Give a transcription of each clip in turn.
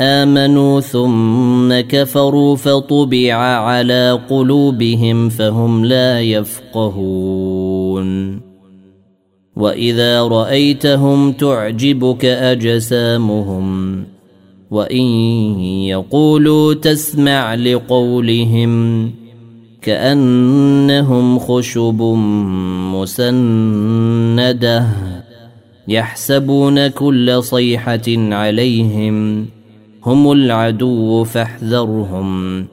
آمنوا ثم كفروا فطبع على قلوبهم فهم لا يفقهون. وإذا رأيتهم تعجبك أجسامهم وإن يقولوا تسمع لقولهم كأنهم خشب مسندة يحسبون كل صيحة عليهم. هم العدو فاحذرهم.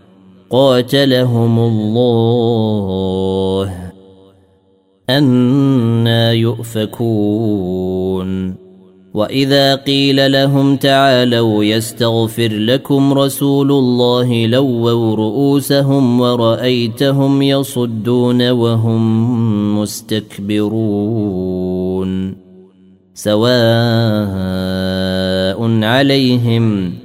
قاتلهم الله. أنا يؤفكون. وإذا قيل لهم تعالوا يستغفر لكم رسول الله لووا رؤوسهم ورأيتهم يصدون وهم مستكبرون. سواء عليهم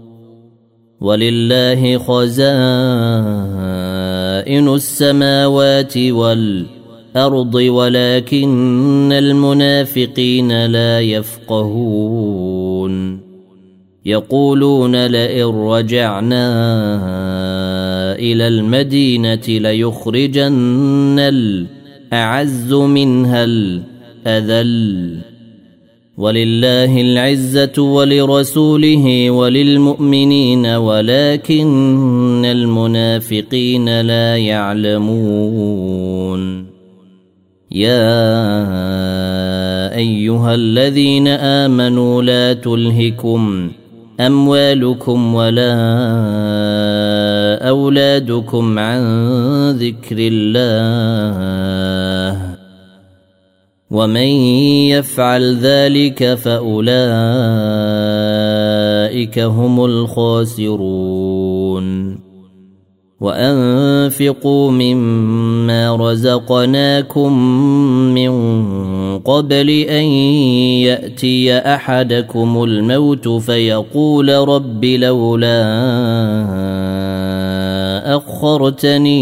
ولله خزائن السماوات والأرض ولكن المنافقين لا يفقهون. يقولون لئن رجعنا إلى المدينة ليخرجن الأعز منها الأذل. ولله العزة ولرسوله وللمؤمنين ولكن المنافقين لا يعلمون. يا أيها الذين آمنوا لا تلهكم أموالكم ولا أولادكم عن ذكر الله. ومن يفعل ذلك فاولئك هم الخاسرون وانفقوا مما رزقناكم من قبل ان ياتي احدكم الموت فيقول رب لولا اخرتني